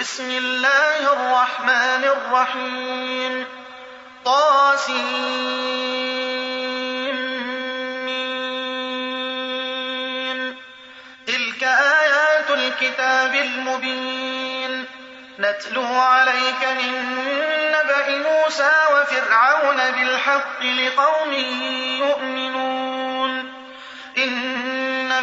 بسم الله الرحمن الرحيم. طاسين تلك آيات الكتاب المبين. نتلو عليك من نبأ موسى وفرعون بالحق لقوم يؤمنون.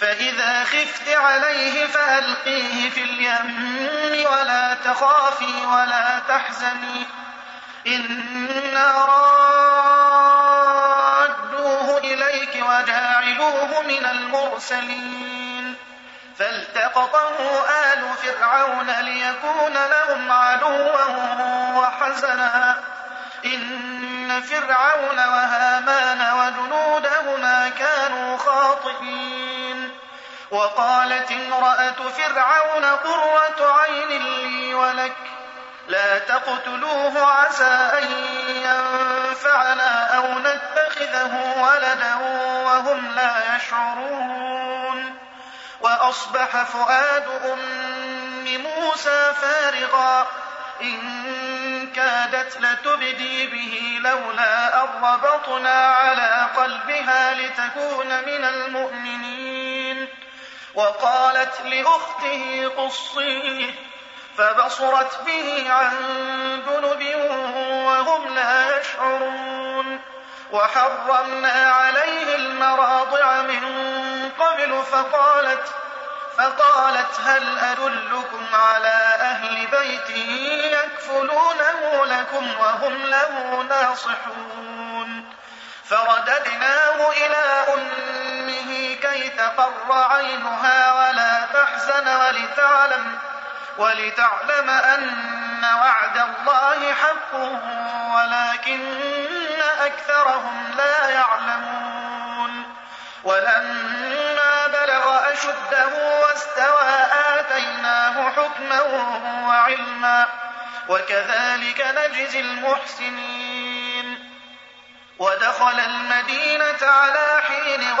فإذا خفت عليه فألقيه في اليم ولا تخافي ولا تحزني. إنا رادوه إليك وجاعلوه من المرسلين. فالتقطه آل فرعون ليكون لهم عدوا وحزنا. إن فرعون وهامان وجنودهما كانوا خاطئين. وقالت امرأة فرعون قرة عين لي ولك لا تقتلوه عسى أن ينفعنا أو نتخذه ولدا وهم لا يشعرون. وأصبح فؤاد أم موسى فارغا إن كادت لتبدي به لولا أن ربطنا على قلبها لتكون من المؤمنين. وقالت لأخته قصيه فبصرت به عن جنب وهم لا يشعرون. وحرمنا عليه المراضع من قبل فقالت فقالت هل أدلكم على أهل بيت يكفلونه لكم وهم له ناصحون؟ فرددناه إلى أمه كي تقر عينها ولا تحزن ولتعلم ولتعلم أن وعد الله حق ولكن أكثرهم لا يعلمون ولما بلغ أشده واستوى آتيناه حكما وعلما وكذلك نجزي المحسنين ودخل المدينة على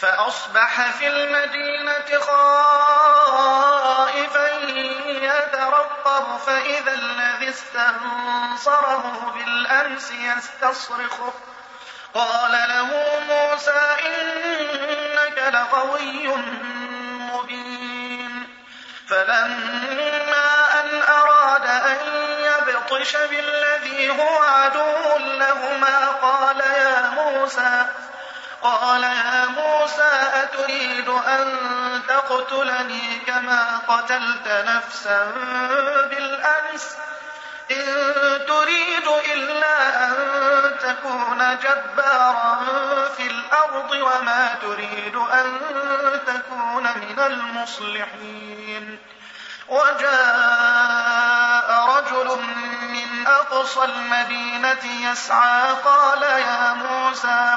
فأصبح في المدينة خائفا يترقب فإذا الذي استنصره بالأمس يستصرخه. قال له موسى إنك لغوي مبين. فلما أن أراد أن يبطش بالذي هو عدو لهما قال يا موسى قال يا موسى أتريد أن تقتلني كما قتلت نفسا بالأمس؟ إن تريد إلا أن تكون جبارا في الأرض وما تريد أن تكون من المصلحين. وجاء رجل من أقصى المدينة يسعى قال يا موسى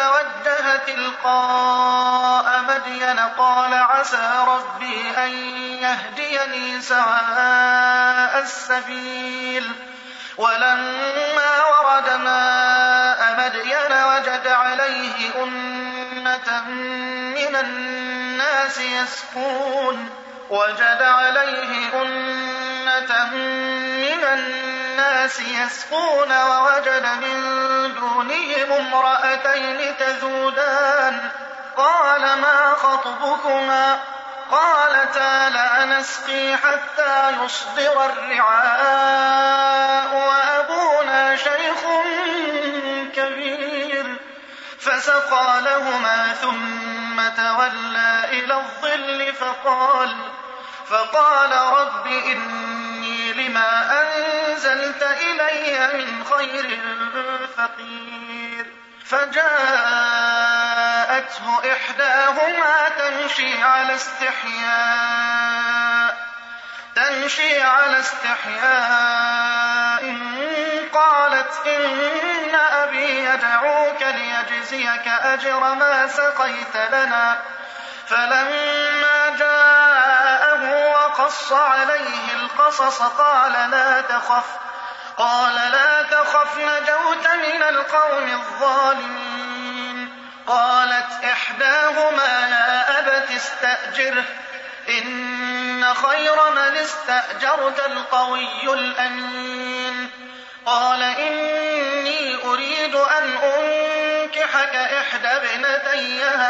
توجه تلقاء مدين قال عسى ربي أن يهديني سواء السبيل. ولما ورد ماء مدين وجد عليه أمة من الناس يسكون وجد عليه أمة من الناس يسقون ووجد من دونهم امرأتين تذودان. قال ما خطبكما؟ قالتا لا نسقي حتى يصدر الرعاء وأبونا شيخ كبير. فسقى لهما ثم تولى إلى الظل فقال فقال رب إني لما أنزلت إلي من خير فقير. فجاءته إحداهما تمشي على استحياء. تمشي على استحياء. قالت إن أبي يدعوك ليجزيك أجر ما سقيت لنا. فلما وقص عليه القصص قال لا تخف قال لا تخف نجوت من القوم الظالمين. قالت إحداهما يا أبت استأجره إن خير من استأجرت القوي الأمين. قال إني أريد أن أنكحك إحدى ابنتي هاتين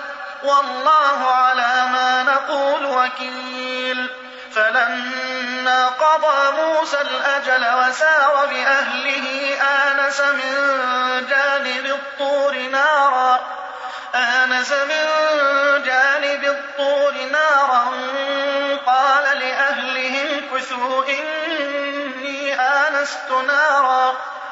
والله على ما نقول وكيل. فلما قضى موسى الأجل وسار بأهله آنس من جانب الطور نارا آنس من جانب الطور نارا. قال لأهلهم كثوا إني آنست نارا.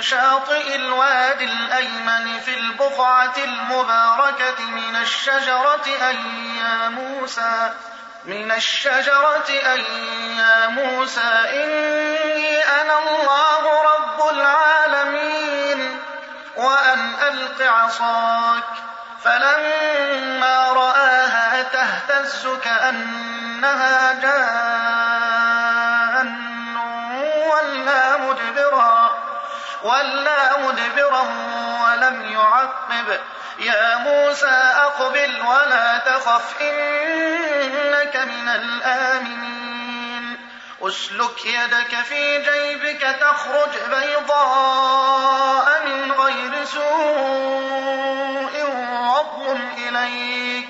شاطئ الواد الأيمن في البقعة المباركة من الشجرة أي يا موسى من الشجرة أي يا موسى إني أنا الله رب العالمين وأن ألق عصاك فلما رآها تهتز كأنها جان ولا مدبرا. ولا مدبرا ولم يعقب. يا موسى أقبل ولا تخف إنك من الآمنين. أسلك يدك في جيبك تخرج بيضاء من غير سوء واضمم إليك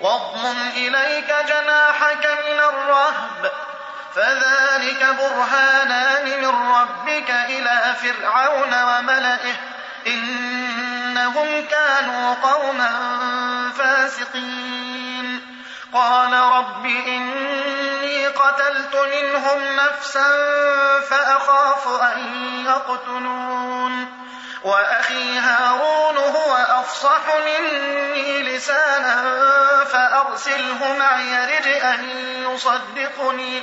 واضمم إليك جناحك من الرهب. فذلك برهانان من ربك إلى فرعون وملئه إنهم كانوا قوما فاسقين. قال رب إني قتلت منهم نفسا فأخاف أن يقتلون. وأخي هارون هو أفصح مني لسانا فأرسله معي أن يصدقني.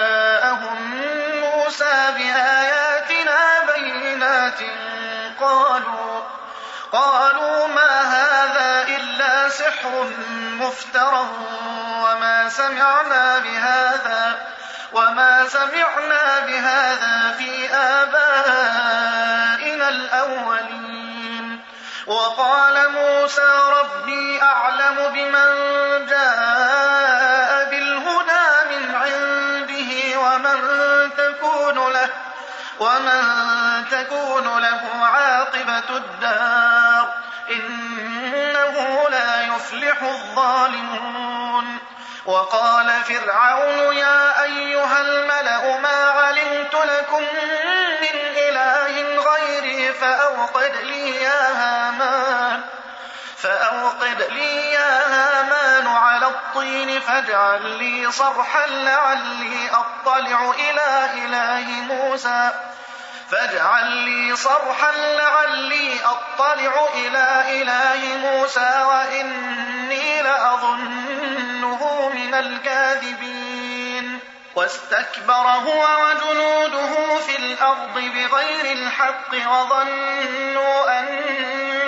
قالوا ما هذا إلا سحر مفترى وما سمعنا بهذا وما سمعنا بهذا في آبائنا الأولين. وقال موسى ربي أعلم بمن جاء ومن تكون له عاقبة الدار إنه لا يفلح الظالمون وقال فرعون يا أيها الملأ ما علمت لكم من إله غيري فأوقد لي يا هامان فأوقد لي يا هامان على الطين فاجعل لي صرحا لعلي أطلع إلى إله موسى. فاجعل لي صرحا لعلي أطلع إلى إله موسى وإني لأظنه من الكاذبين. واستكبر هو وجنوده في الأرض بغير الحق وظنوا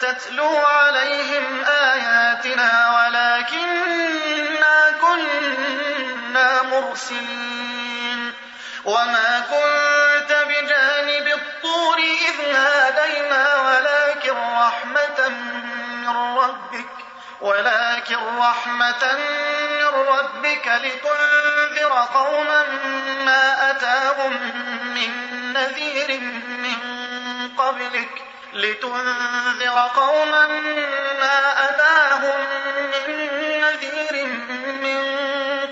تتلو عليهم آياتنا ولكنا كنا مرسلين وما كنت بجانب الطور إذ نادينا ولكن رحمة من ربك ولكن رحمة من ربك لتنذر قوما ما أتاهم من نذير من قبلك لتنذر قوما ما أتاهم من نذير من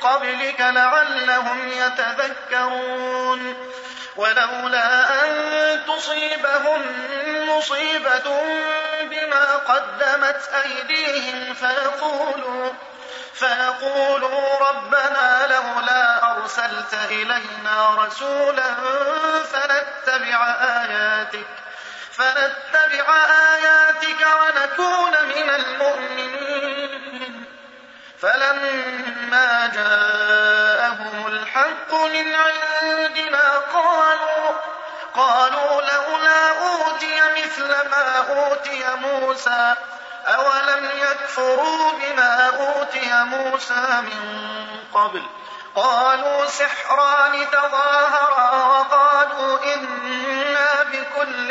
قبلك لعلهم يتذكرون. ولولا أن تصيبهم مصيبة بما قدمت أيديهم فيقولوا فيقولوا ربنا لولا أرسلت إلينا رسولا فنتبع آياتك. فنتبع آياتك ونكون من المؤمنين. فلما جاءهم الحق من عندنا قالوا قالوا لولا أوتي مثل ما أوتي موسى أولم يكفروا بما أوتي موسى من قبل؟ قالوا سحران تظاهرا وقالوا إنا بكل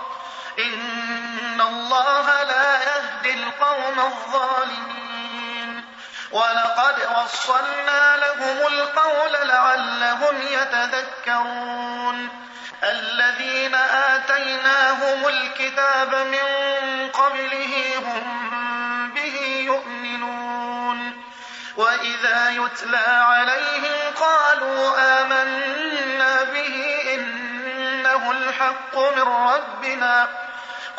الله لا يهدي القوم الظالمين. ولقد وصلنا لهم القول لعلهم يتذكرون. الذين آتيناهم الكتاب من قبله هم به يؤمنون. وإذا يتلى عليهم قالوا آمنا به إنه الحق من ربنا.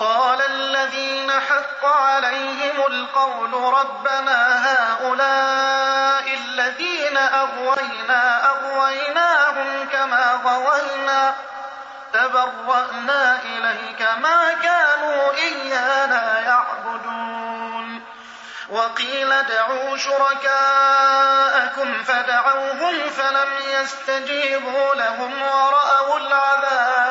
قال الذين حق عليهم القول ربنا هؤلاء الذين أغوينا أغويناهم كما غوينا تبرأنا إليك ما كانوا إيانا يعبدون. وقيل ادعوا شركاءكم فدعوهم فلم يستجيبوا لهم ورأوا العذاب.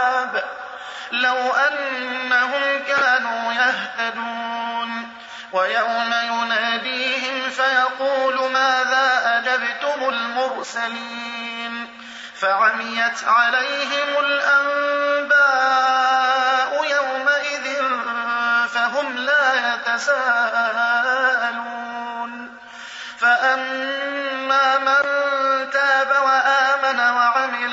لو أنهم كانوا يهتدون. ويوم يناديهم فيقول ماذا أجبتم المرسلين؟ فعميت عليهم الأنباء يومئذ فهم لا يتساءلون. فأما من تاب وآمن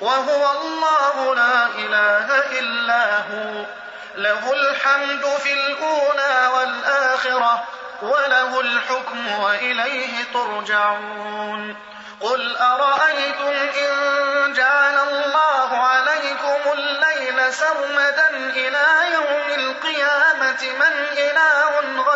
وهو الله لا إله إلا هو. له الحمد في الأولى والآخرة وله الحكم وإليه ترجعون. قل أرأيتم إن جعل الله عليكم الليل سرمدا إلى يوم القيامة من إله غير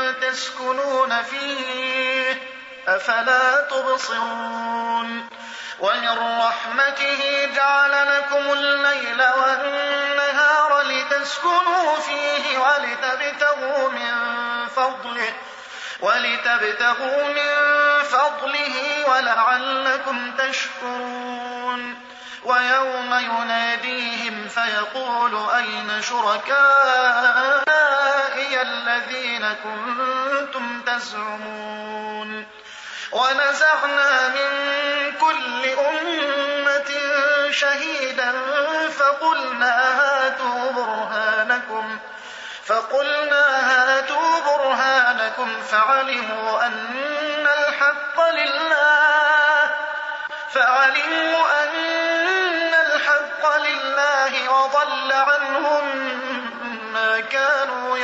تسكنون فيه أفلا تبصرون؟ ومن رحمته جعل لكم الليل والنهار لتسكنوا فيه ولتبتغوا من فضله ولتبتغوا من فضله ولعلكم تشكرون. ويوم يناديهم فيقول أين شركائي الذين كنتم تزعمون ونزعنا من كل أمة شهيدا فقلنا هاتوا برهانكم فقلنا هاتوا برهانكم فعلموا أن الحق لله فعلموا أن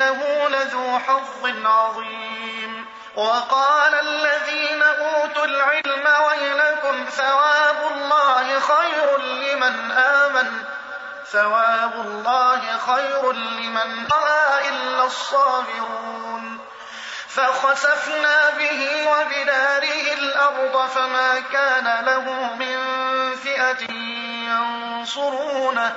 إنه لذو حظ عظيم. وقال الذين أوتوا العلم ويلكم ثواب الله خير لمن آمن. ثواب الله خير لمن آمن إلا الصابرون. فخسفنا به وبداره الأرض فما كان له من فئة ينصرونه.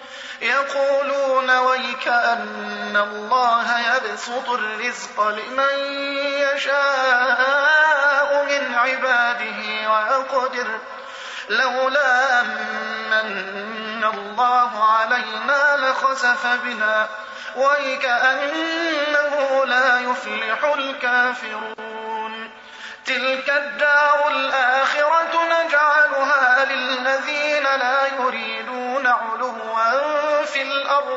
يقولون ويك أن الله يبسط الرزق لمن يشاء من عباده ويقدر. لولا من الله علينا لخسف بنا. ويكأنه لا يفلح الكافرون. تلك الدار الآخرة نجعلها للذين لا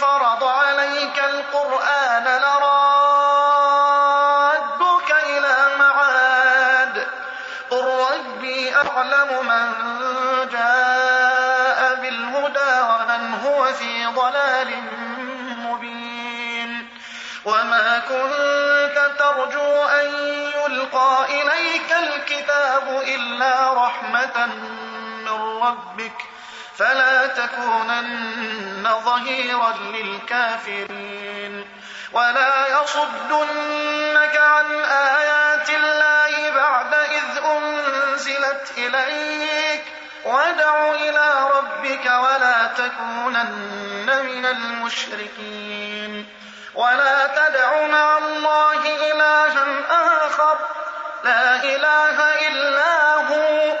فرض عليك القرآن لرادك إلى معاد. قل ربي أعلم من جاء بالهدى ومن هو في ضلال مبين. وما كنت ترجو أن يلقى إليك الكتاب إلا رحمة من ربك. فلا تكونن ظهيرا للكافرين ولا يصدنك عن آيات الله بعد إذ أنزلت إليك. وادع إلى ربك ولا تكونن من المشركين. ولا تدع مع الله إلها آخر. لا إله إلا هو.